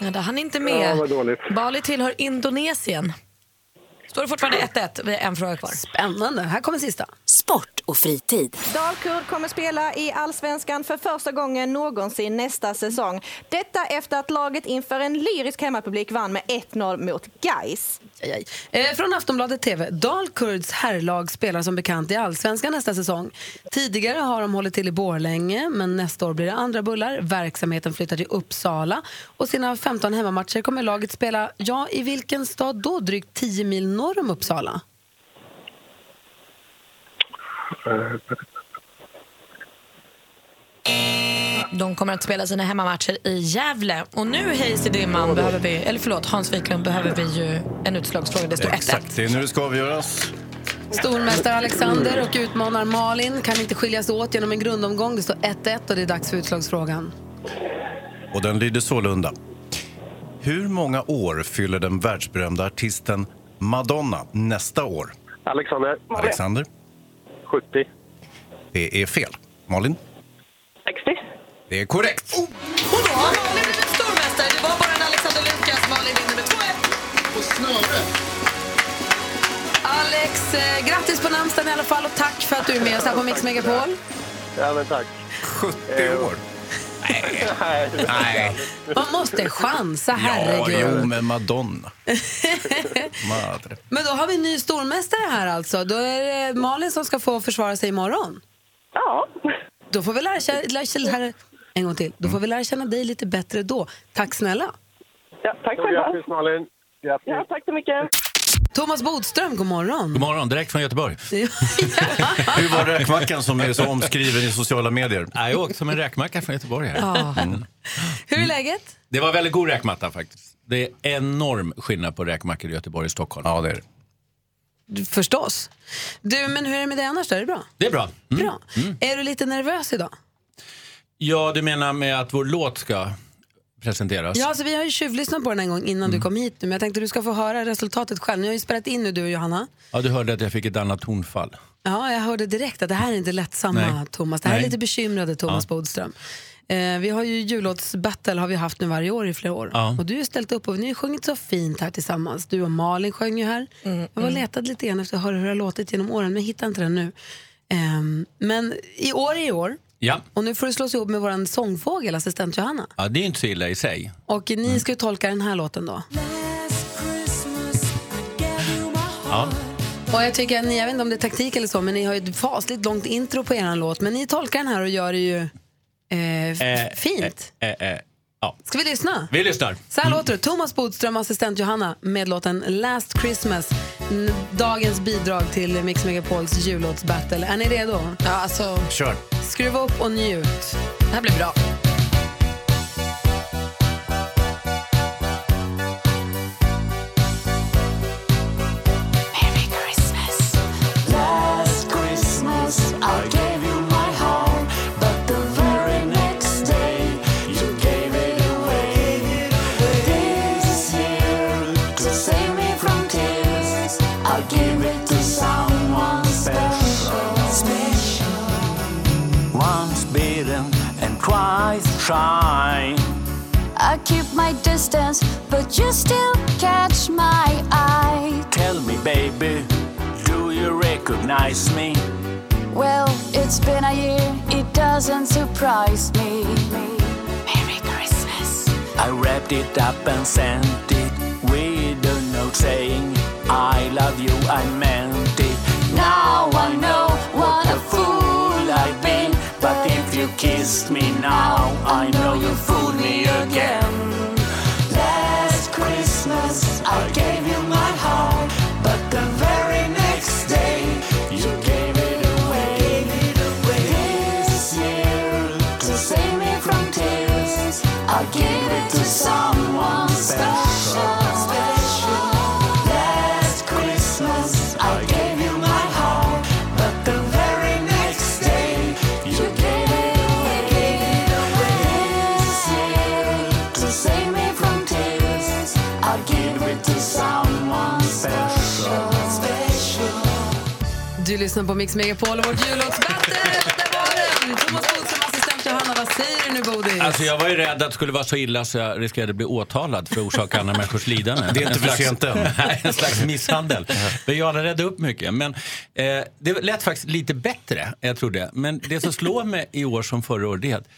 Ja, det hann inte Ja, med. dåligt. Bali tillhör Indonesien. Står det fortfarande 1-1? Vi har en fråga kvar. Spännande. Här kommer sista. Sport och fritid. Dalkurd kommer spela i Allsvenskan för första gången någonsin nästa säsong. Detta efter att laget inför en lyrisk hemmapublik vann med 1-0 mot Gais. Eh, från Aftonbladet TV. Dalkurds herrlag spelar som bekant i Allsvenskan nästa säsong. Tidigare har de hållit till i Borlänge, men nästa år blir det andra bullar. Verksamheten flyttar till Uppsala och sina 15 hemmamatcher kommer laget spela, ja, i vilken stad då? Drygt 10 mil norr om Uppsala. De kommer att spela sina hemmamatcher i Gävle. Och nu, Hayes i dimman, behöver vi, eller förlåt, Hans Wiklund, behöver vi ju en utslagsfråga. Det står 1-1. Exakt, det är nu det ska avgöras. Stormästare Alexander och utmanar Malin kan inte skiljas åt genom en grundomgång. Det står 1-1 och det är dags för utslagsfrågan. Och den lyder sålunda. Hur många år fyller den världsberömda artisten Madonna nästa år? Alexander. Alexander? 70. Det är fel. Malin? 60. Det är korrekt. Och då har Malin blivit stormästare. Det var bara en Alexander Lukas. Malin vinner med 2-1. På snöre. Alex, eh, grattis på namnsdagen i alla fall och tack för att du är med oss här på Mix Megapol. Ja, men tack. 70 år? Nej. Nej. Man måste chansa, Ja, herregud. jo, men Madonna. Madre. Men då har vi en ny stormästare här alltså. Då är det Malin som ska få försvara sig imorgon. Ja. Då får vi lära känna, lära känna en gång till. Då får vi lära känna dig lite bättre då. Tack snälla. Ja, tack Grattis Malin. Grattis. Ja, tack så mycket. Thomas Bodström, god morgon. God morgon, direkt från Göteborg. Hur var räkmackan som är så omskriven i sociala medier? Jag åkte som en räkmacka från Göteborg. Här. Ja. Mm. Hur är läget? Det var väldigt god räkmatta faktiskt. Det är enorm skillnad på räkmackor i Göteborg och Stockholm. Ja, det är det. Förstås. Du, men hur är det med dig annars? då? Är det bra? Det är bra. Mm. Bra. Är du lite nervös idag? Ja, du menar med att vår låt ska presenteras? Ja, alltså, vi har ju tjuvlyssnat på den en gång innan Mm. du kom hit nu, men jag tänkte du ska få höra resultatet själv. Ni har ju spelat in nu du och Johanna. Ja, du hörde att jag fick ett annat tonfall. Ja, jag hörde direkt att det här är inte lättsamma Nej. Thomas. Det här är Nej. lite bekymrade Thomas Ja. Bodström. Eh, vi har ju jullåtsbattle har vi haft nu varje år i flera år. Ja. Och du har ju ställt upp och ni har sjungit så fint här tillsammans. Du och Malin sjöng ju här. jag var och letade lite grann efter att höra hur det har låtit genom åren, men jag hittar inte den nu. Ehm, men i år är i år. Ja. Och nu får du slås ihop med vår sångfågel, assistent Johanna. ja, det är inte så illa i sig. Och ni ska ju tolka den här låten då. Ja. Och jag tycker att ni, jag vet inte om det är taktik eller så, men ni har ju ett fasligt långt intro på er låt. Men ni tolkar den här och gör det ju eh, Eh, fint. Eh, eh, eh, ja. Ska vi lyssna? Vi lyssnar. Så här låter det. Thomas Bodström, assistent Johanna med låten Last Christmas. Dagens bidrag till Mix Megapols jullåtsbattle. Är ni redo? Ja, alltså, Kör. Skruva upp och njut. det här blir bra. Distance, but you still catch my eye. Tell me, baby, do you recognize me? Well, it's been a year, it doesn't surprise me. Merry Christmas. I wrapped it up and sent it with a note saying, I love you, I meant it. Now I know what a fool I've been. But if you kissed me now, I know you fooled me again. I gave you Du lyssnar på Mix Megapol och vårt jullåtsbattle. Där var den! Thomas Bodström, assistent Johanna. Vad säger du nu, Bodis? Alltså jag var ju rädd att det skulle vara så illa så jag riskerade att bli åtalad för att orsaka andra människors lidande. Det är inte för sent än. Nej, en slags misshandel. Men jag hade räddat upp mycket. Men eh, det lät faktiskt lite bättre än jag trodde. Men det som slår mig i år som förra året det är att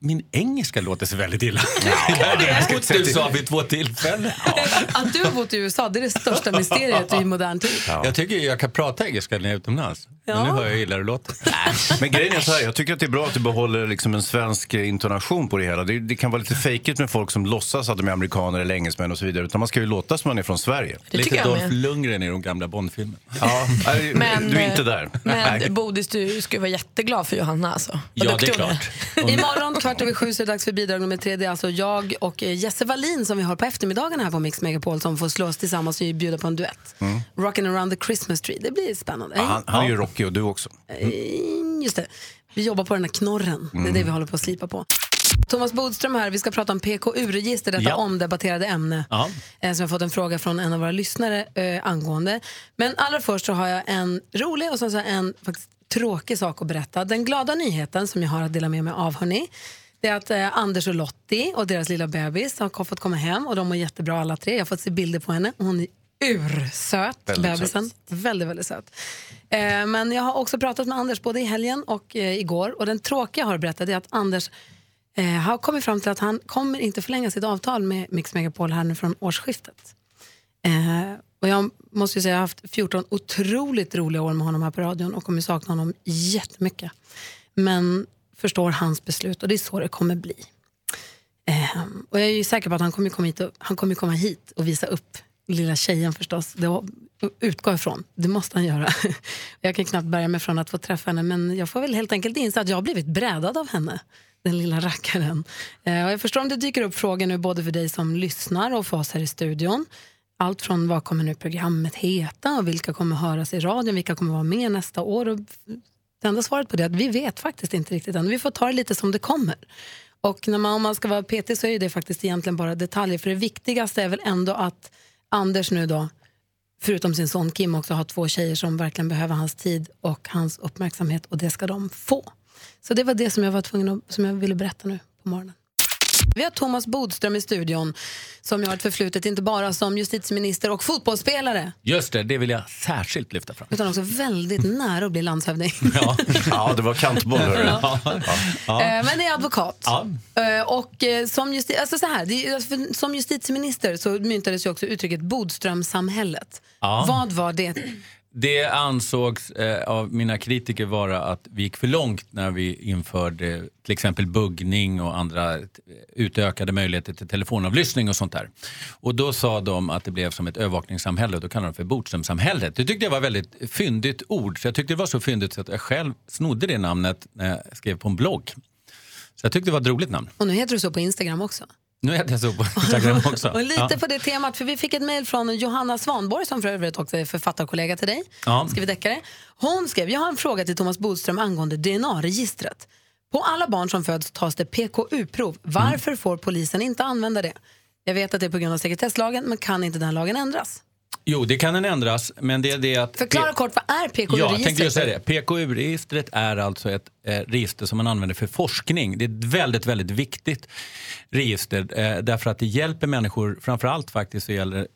min engelska låter så väldigt illa. Ja, det jag bott i USA vid två tillfällen. Att du har bott i USA, det är det största mysteriet i modern tid. Jag tycker jag kan prata engelska när jag är utomlands. Men nu hör jag hur illa det låter. Men grejen är så här, jag tycker att det är bra att du behåller liksom en svensk eh, intonation på det hela. Det, det kan vara lite fejkigt med folk som låtsas att de är amerikaner eller engelsmän och så vidare. Utan man ska ju låta som man är från Sverige. Det tycker Lite jag Dolph med. Lundgren i de gamla Bondfilmerna. Ja, nej, Men, du är inte eh, där. Men Nej. Bodis, du ska ju vara jätteglad för Johanna alltså. Vad Ja, det är hon klart. Imorgon kvart över sju så är det dags för bidrag nummer tre. Det är alltså jag och eh, Jesse Wallin som vi har på eftermiddagen här på Mix Megapol som får slås tillsammans och bjuda på en duett. Mm. Rockin' around the Christmas tree. Det blir spännande. Ja, han, han är ju rockig och du också. Eh, Just det. Vi jobbar på den här knorren. Det är Mm. det vi håller på att slipa på. Thomas Bodström här, vi ska prata om PKU-register, detta Ja. omdebatterade ämne. Ja. Eh, som jag fått en fråga från en av våra lyssnare eh, angående. Men allra först så har jag en rolig och sen så en faktiskt tråkig sak att berätta. Den glada nyheten som jag har att dela med mig av, hörni, det är att eh, Anders och Lottie och deras lilla bebis har fått komma hem och de mår jättebra alla tre. Jag har fått se bilder på henne hon är ursöt, Väldigt bebisen. Väldigt, väldigt söt. Eh, men jag har också pratat med Anders både i helgen och eh, igår och den tråkiga jag har berättat är att Anders eh, har kommit fram till att han kommer inte förlänga sitt avtal med Mix Megapol här nu från årsskiftet. Eh, och jag måste ju säga jag har haft 14 otroligt roliga år med honom här på radion och kommer sakna honom jättemycket. Men förstår hans beslut och det är så det kommer bli. Och jag är ju säker på att han kommer komma hit och, han kommer komma hit och visa upp lilla tjejen förstås. Det var- utgår ifrån. Det måste han göra. Jag kan knappt bärga mig från att få träffa henne men jag får väl helt enkelt inse att jag har blivit brädad av henne. Den lilla rackaren. Eh, och jag förstår om det dyker upp frågor nu både för dig som lyssnar och för oss här i studion. Allt från vad kommer nu programmet heta och vilka kommer höras i radion, vilka kommer vara med nästa år. Och det enda svaret på det är att vi vet faktiskt inte riktigt än. Vi får ta det lite som det kommer. Och när man, om man ska vara petig så är det faktiskt egentligen bara detaljer. För det viktigaste är väl ändå att Anders nu då, förutom sin son Kim, också har två tjejer som verkligen behöver hans tid och hans uppmärksamhet och det ska de få. Så det var det som jag var tvungen att, som jag ville berätta nu på morgonen. Vi har Thomas Bodström i studion som har ett förflutet inte bara som justitieminister och fotbollsspelare Just det, det vill jag särskilt lyfta fram. utan också väldigt nära att bli landshövding. Ja, det var kantboll. hörru. Ja. Ja. Eh, Men det är advokat. Ja. Eh, Och eh, som, justi- alltså så här, alltså, som justitieminister så myntades ju också uttrycket Bodströmsamhället. Ja. Vad var det? Det ansågs eh, av mina kritiker vara att vi gick för långt när vi införde till exempel buggning och andra eh, utökade möjligheter till telefonavlyssning och sånt där. Och då sa de att det blev som ett övervakningssamhälle och då kallade de för Bodströmsamhället. Det tyckte jag var väldigt fyndigt ord, så jag tyckte det var så fyndigt så att jag själv snodde det namnet när jag skrev på en blogg. Så jag tyckte det var ett roligt namn. Och nu heter du så på Instagram också. Nu heter jag så på Instagram också. Och lite Ja. på det temat, för vi fick ett mejl från Johanna Svanborg som för övrigt också är författarkollega till dig. Ja. Skriver deckare. Hon skrev, jag har en fråga till Thomas Bodström angående DNA-registret. På alla barn som föds tas det PKU-prov. Varför får polisen inte använda det? Jag vet att det är på grund av sekretesslagen, men kan inte den lagen ändras? Jo, det kan den ändras, men det är det att... Förklara kort, vad är Ja, PKU-registret? jag tänkte just säga det. PKU-registret är alltså ett eh, register som man använder för forskning. Det är ett väldigt, väldigt viktigt register eh, därför att det hjälper människor, framförallt faktiskt så gäller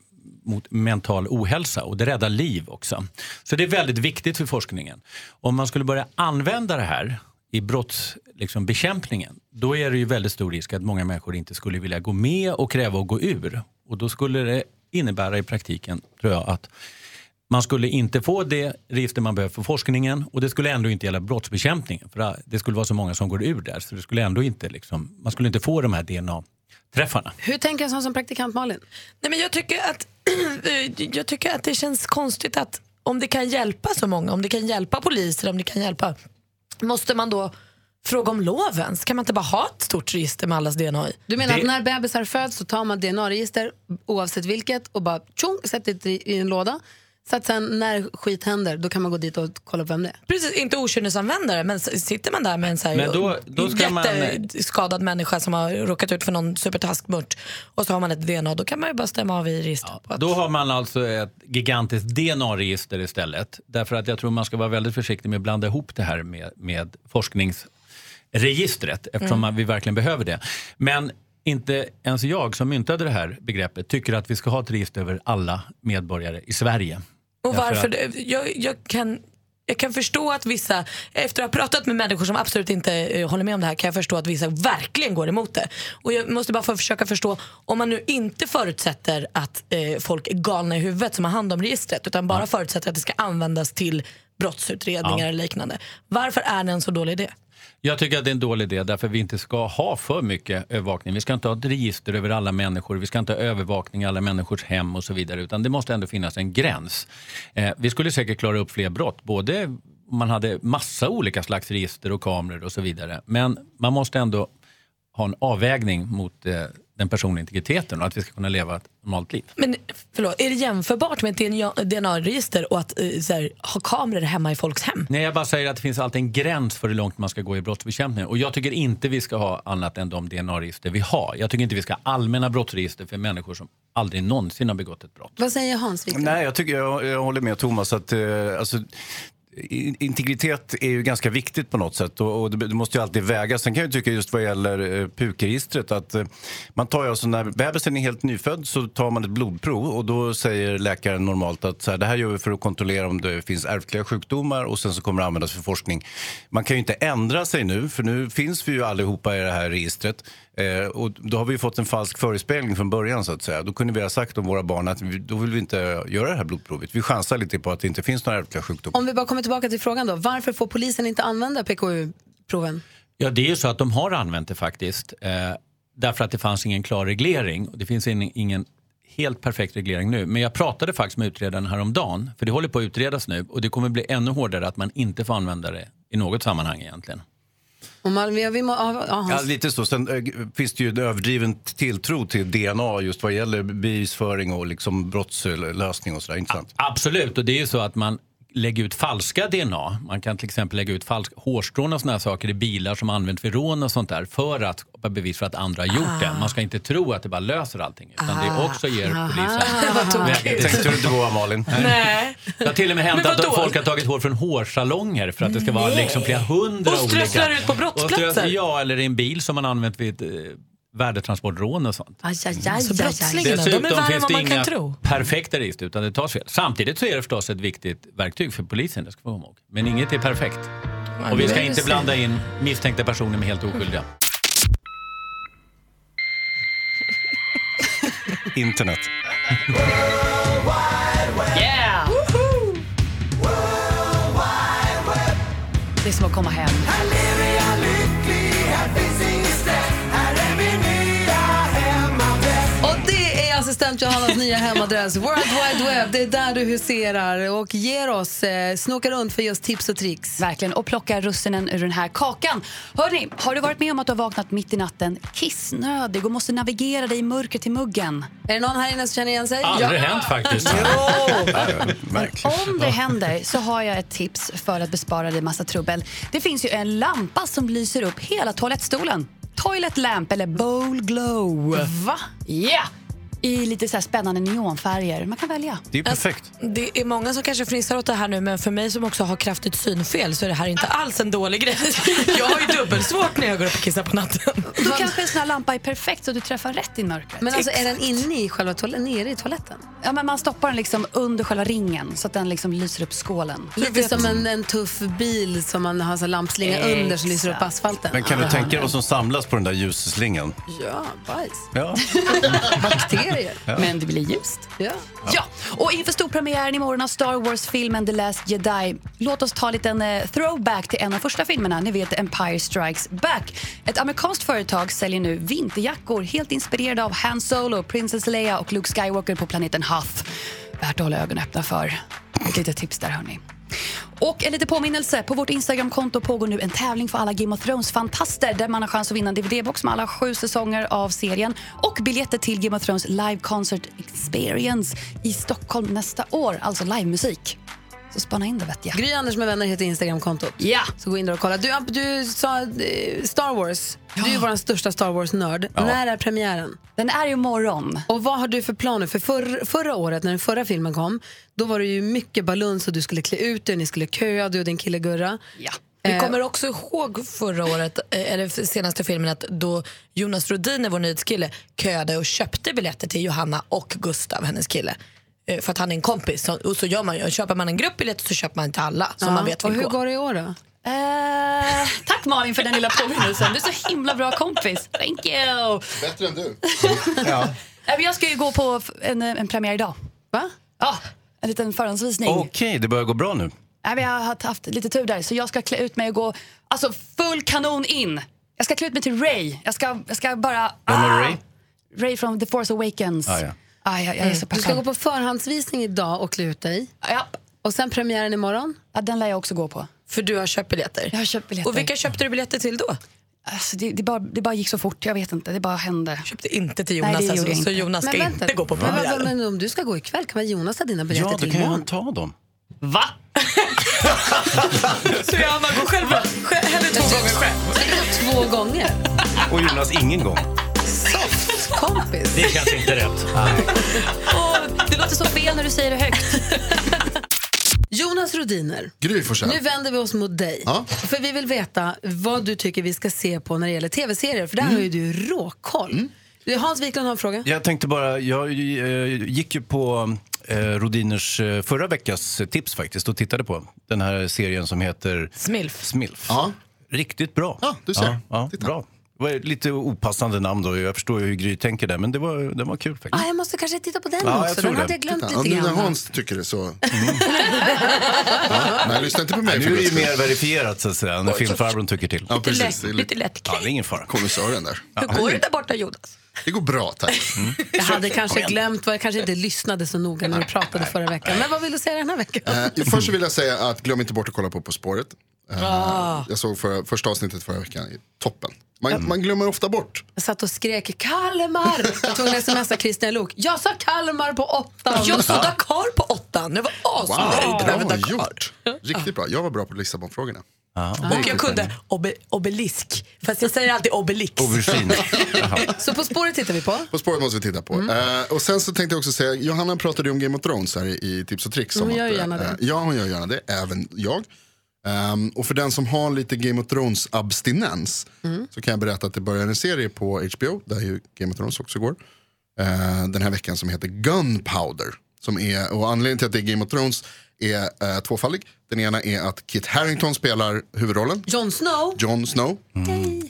mot mental ohälsa och det räddar liv också. Så det är väldigt viktigt för forskningen. Om man skulle börja använda det här i brottsbekämpningen, liksom, bekämpningen, då är det ju väldigt stor risk att många människor inte skulle vilja gå med och kräva att gå ur. Och då skulle det innebära i praktiken, tror jag, att man skulle inte få det register man behöver för forskningen och det skulle ändå inte gälla brottsbekämpningen. För det skulle vara så många som går ur där så det skulle ändå inte, liksom, man skulle inte få de här DNA-träffarna. Hur tänker en sån som praktikant Malin? Nej, men jag, tycker att, jag tycker att det känns konstigt att om det kan hjälpa så många, om det kan hjälpa poliser, om det kan hjälpa, måste man då fråga om lov ens? Kan man inte bara ha ett stort register med allas DNA i? Du menar att när bebisar föds så tar man DNA-register oavsett vilket och bara tjong, sätter det i en låda. Så att sen när skit händer då kan man gå dit och kolla vem det är. Precis, inte okynnesanvändare men sitter man där med en så här Men då- då ska man- jätteskadad människa som har råkat ut för någon supertaskmört och så har man ett DNA, då kan man ju bara stämma av i registret. att- Då har man alltså ett gigantiskt DNA-register istället. Därför att jag tror man ska vara väldigt försiktig med att blanda ihop det här med, med forskningsregistret eftersom Mm. vi verkligen behöver det. Men inte ens jag som myntade det här begreppet tycker att vi ska ha ett register över alla medborgare i Sverige. Och varför? att- Jag, jag, kan, jag kan förstå att vissa, efter att ha pratat med människor som absolut inte eh, håller med om det här, kan jag förstå att vissa verkligen går emot det. Och jag måste bara få försöka förstå, om man nu inte förutsätter att eh, folk är galna i huvudet som har hand om registret, utan bara förutsätter att det ska användas till brottsutredningar Ja. eller liknande. Varför är det en så dålig idé? Jag tycker att det är en dålig idé därför vi inte ska ha för mycket övervakning. Vi ska inte ha ett register över alla människor, vi ska inte ha övervakning i alla människors hem och så vidare. Utan det måste ändå finnas en gräns. Eh, vi skulle säkert klara upp fler brott, både om man hade massa olika slags register och kameror och så vidare. Men man måste ändå ha en avvägning mot eh, den personliga integriteten och att vi ska kunna leva ett normalt liv. Men förlåt, är det jämförbart med ett DNA-register och att eh, så här, ha kameror hemma i folks hem? Nej, jag bara säger att det finns alltid en gräns för hur långt man ska gå i brottsbekämpning. Och jag tycker inte vi ska ha annat än de DNA-register vi har. Jag tycker inte vi ska ha allmänna brottsregister för människor som aldrig någonsin har begått ett brott. Vad säger Hans Wiklund? Nej, jag, tycker, jag, jag håller med Thomas. att eh, alltså, Integritet är ju ganska viktigt på något sätt och, och det, det måste ju alltid vägas. Sen kan jag tycka just vad gäller eh, PUK-registret att eh, man tar ju alltså när bebisen är helt nyfödd så tar man ett blodprov och då säger läkaren normalt att så här, det här gör vi för att kontrollera om det finns ärftliga sjukdomar och sen så kommer det användas för forskning. Man kan ju inte ändra sig nu för nu finns vi ju allihopa i det här registret eh, och då har vi fått en falsk förespegling från början så att säga. Då kunde vi ha sagt om våra barn att vi, då vill vi inte göra det här blodprovet. Vi chansar lite på att det inte finns några ärftliga sjukdomar. Om vi bara kommer tillbaka till frågan då. Varför får polisen inte använda PKU-proven? Ja, det är ju så att de har använt det faktiskt. Eh, därför att det fanns ingen klar reglering. Och det finns ingen, ingen helt perfekt reglering nu. Men jag pratade faktiskt med utredaren häromdagen, för det håller på att utredas nu och det kommer bli ännu hårdare att man inte får använda det i något sammanhang egentligen. Om man, vi, vi må, ja, ja, lite så. Sen äh, finns det ju en överdriven tilltro till DNA just vad gäller bevisföring och liksom brottslösning och sådär. Inte sant? Absolut, och det är ju så att man lägger ut falska DNA. Man kan till exempel lägga ut falsk hårstrån och såna här saker i bilar som används vid rån och sånt där för att skapa bevis för att andra har gjort det. Man ska inte tro att det bara löser allting utan det också ger polisen vägen Tänkte du inte på Malin? Nej. Det har till och med hänt att folk har tagit hår från hårsalonger för att det ska vara Nej. liksom flera hundra Och olika. strösslar ut på brottsplatser? Och Ja, eller i en bil som man använt vid eh, värdetransportrån och sånt. Aj, aj, aj, Så aj, aj. brottslingarna, de är värre än finns vad man kan tro. perfekta register utan det tas fel. Samtidigt så är det förstås ett viktigt verktyg för polisen, det ska komma ihåg. Men inget är perfekt. Och vi ska inte så. blanda in misstänkta personer med helt oskyldiga. Internet. Yeah! Det är som att komma hem. Assistent Johannas nya hemadress, World Wide Web. Det är där du huserar och ger oss, eh, snokar runt för just tips och tricks. Verkligen, och plocka russinen ur den här kakan. Hörrni, har du varit med om att du har vaknat mitt i natten kissnödig och måste navigera dig i mörker till muggen? Är det någon här inne som känner igen sig? Aldrig hänt faktiskt. Om det händer så har jag ett tips för att bespara dig massa trubbel. Det finns ju en lampa som lyser upp hela toalettstolen. Toilet lamp eller bowl glow. Va? Ja! I lite så här spännande neonfärger. Man kan välja. Det är perfekt. Det är många som kanske fnissar åt det här nu men för mig som också har kraftigt synfel så är det här inte alls en dålig grej. Jag har ju dubbelsvårt när jag går upp och kissar på natten. Då kanske en sån här lampa är perfekt så du träffar rätt i mörkret. Men alltså är den inne i själva toaletten, nere i toaletten? Ja, men man stoppar den liksom under själva ringen så att den liksom lyser upp skålen. Lite som en, en tuff bil som man har så lampslinga under som lyser upp asfalten. Men kan du tänka dig vad som samlas på den där ljusslingan? Ja, bajs. Ja. Bakterier. Men det blir ljust. Ja. Ja, och inför storpremiären imorgon av Star Wars-filmen The Last Jedi, låt oss ta en liten eh, throwback till en av första filmerna, ni vet Empire Strikes Back. Ett amerikanskt företag säljer nu vinterjackor helt inspirerade av Han Solo, Princess Leia och Luke Skywalker på planeten Hoth. Värt att hålla ögonen öppna för. Ett litet tips där hörni. Och en liten påminnelse, på vårt Instagramkonto pågår nu en tävling för alla Game of Thrones-fantaster där man har chans att vinna en DVD-box med alla sju säsonger av serien och biljetter till Game of Thrones Live Concert Experience i Stockholm nästa år, alltså livemusik. Så spana in det vet jag. Gry Anders med vänner heter Instagramkontot. Ja. Så gå in där och kolla. Du, du sa eh, Star Wars. Du är ju vår största Star Wars-nörd. När är premiären? Den är imorgon. Och vad har du för planer? För förr, förra året när den förra filmen kom, då var det ju mycket baluns och du skulle klä ut dig, ni skulle köa, du och din kille Gurra. Ja. Vi kommer också ihåg förra året, eh, eller senaste filmen, att då Jonas Rodiner, vår nyhetskille, köade och köpte biljetter till Johanna och Gustav, hennes kille. Eh, För att han är en kompis. Så- Och så gör man ju. Köper man en gruppbiljett så köper man till alla som Ja. man vet och hur gå. går det i år då? Eh, tack Malin för den lilla påminnelsen. Du är så himla bra kompis. Thank you. Bättre än du. Ja. Eh, Jag ska ju gå på en, en premiär idag. Va? Ja, en liten förhandsvisning. Okej, det börjar gå bra nu. Nej, men jag har haft lite tur där, så jag ska klä ut mig och gå alltså, full kanon in. Jag ska klä ut mig till Ray. Jag ska, jag ska bara... Vem är Ray? Ray från The Force Awakens. Ah, ja. Ah, jag, jag är så Du ska gå på förhandsvisning idag och klä ut dig. Ja. Och sen premiären imorgon? ja, den lär jag också gå på. För du har köpt biljetter. Jag har köpt biljetter. Och vilka köpte du biljetter till då? Alltså, det, det, bara, det bara gick så fort, jag vet inte. Det bara hände. Köpte inte till Nej, Jonas gjorde alltså, jag så inte. Jonas ska Men vänta. inte gå på Men, vad- premiären. men om du ska gå ikväll, kan väl Jonas ha dina biljetter Ja, då till kan imorgon? jag ta dem. Va? Så Johanna går själv, själv hellre två gånger själv. Två gånger? Och Jonas ingen gång. Kompis. Det känns inte rätt. Åh, det låter så fel när du säger det högt. Jonas Rodiner, Gry Forssell. nu vänder vi oss mot dig. Ja. För vi vill veta vad du tycker vi ska se på när det gäller tv-serier. För där har ju du råkoll. Hans Wiklund har en fråga. Jag tänkte bara, jag eh, gick ju på eh, Rodiners eh, förra veckas tips faktiskt och tittade på den här serien som heter Smilf. Smilf. Ja. Riktigt bra. Ja, du ser. Ja, ja, Titta. bra. Det var lite opassande namn då. Jag förstår ju hur Gry tänker där, men det var, det var kul faktiskt. Ah, jag måste kanske titta på den Ja, jag också. tror Den det. hade jag glömt Ja, lite nu när grann. Hans tycker det så... Nej, lyssna inte på mig. nu är det ju mer verifierat så att säga, när filmfarbrorn tycker till. Ja, precis. Det är Lite lätt Ja, det är ingen fara. Konnässören där. Hur går det där borta Jonas? Det går bra, tack. Jag hade kanske glömt, vad jag kanske inte lyssnade så noga när du pratade förra veckan. Men vad vill du säga den här veckan? Eh, först så vill jag säga att glöm inte bort att kolla på På spåret. Eh, Ah. Jag såg för, första avsnittet förra veckan. Toppen. Man, man glömmer ofta bort. Jag satt och skrek Kalmar. Jag tog en smsa Christian Lok. Jag sa Kalmar på åtta. Jag såg Dakar på åttan. Det var asnöjd över bra Dakar. gjort. Riktigt bra. Jag var bra på Lissabonfrågorna. Och jag kunde obe, obelisk. Fast jag säger alltid obelix. Så På spåret tittar vi på. På spåret måste vi titta på. Mm. Eh, och sen så tänkte jag också säga, Johanna pratade ju om Game of Thrones här i, i Tips och Tricks. Hon gör att, gärna det. eh, ja, hon gör gärna det. Även jag. Ehm, och för den som har lite Game of Thrones-abstinens Mm. så kan jag berätta att det börjar en serie på HBO, där ju Game of Thrones också går, eh, den här veckan som heter Gunpowder. Som är, och anledningen till att det är Game of Thrones är eh, tvåfaldig. Den ena är att Kit Harington spelar huvudrollen. Jon Snow. Jon Snow.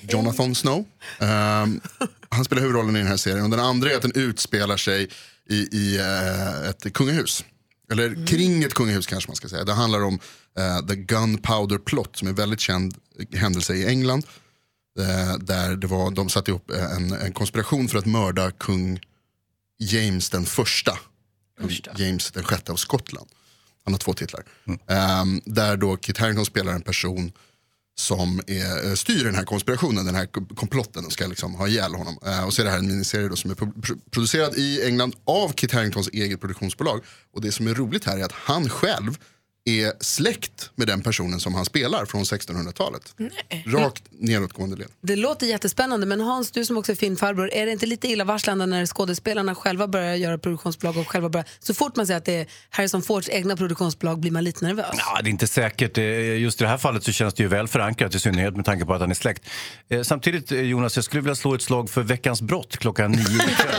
Jonathan Snow. Ehm, han spelar huvudrollen i den här serien. Och den andra är att den utspelar sig i, i eh, ett kungahus. Eller kring ett kungahus kanske man ska säga. Det handlar om eh, The Gunpowder Plot som är en väldigt känd händelse i England. Eh, där det var, de satte ihop eh, en, en konspiration för att mörda kung James den första. James den sjätte av Skottland. Han har två titlar. Ehm, där då Kit Harington spelar en person som är, styr den här konspirationen, den här komplotten och ska liksom ha ihjäl honom. Eh, och så är det här en miniserie då som är pro- pro- producerad i England av Kit Haringtons eget produktionsbolag. Och det som är roligt här är att han själv är släkt med den personen som han spelar från 1600-talet. Rakt nedåtgående led. Det låter jättespännande, men Hans, du som också är filmfarbror, är det inte lite illavarslande när skådespelarna själva börjar göra produktionsbolag och själva börjar, så fort man säger att det är Harrison Fords egna produktionsbolag blir man lite nervös? Ja, det är inte säkert. Eh, Just i det här fallet så känns det ju väl förankrat, i synnerhet med tanke på att han är släkt. Eh, Samtidigt, eh, Jonas, jag skulle vilja slå ett slag för Veckans brott klockan nio ikväll.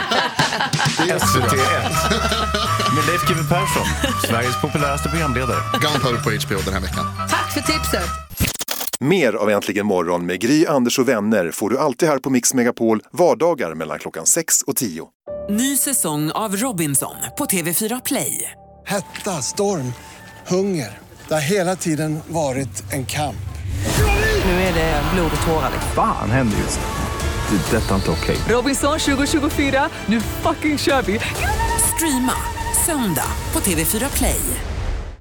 SVT1. Med Leif GW Persson, Sveriges populäraste programledare. Gunpowder på HBO den här veckan. Tack för tipset! Mer av Äntligen morgon med Gry, Anders och vänner får du alltid här på Mix Megapol vardagar mellan klockan 6 och 10. Ny säsong av Robinson på TV4 Play. Hetta, storm, hunger. Det har hela tiden varit en kamp. Nu är det blod och tårar. Fan händer just. Det. är Detta är inte okej. Robinson 2024, nu fucking kör vi! Streama söndag på TV4 Play.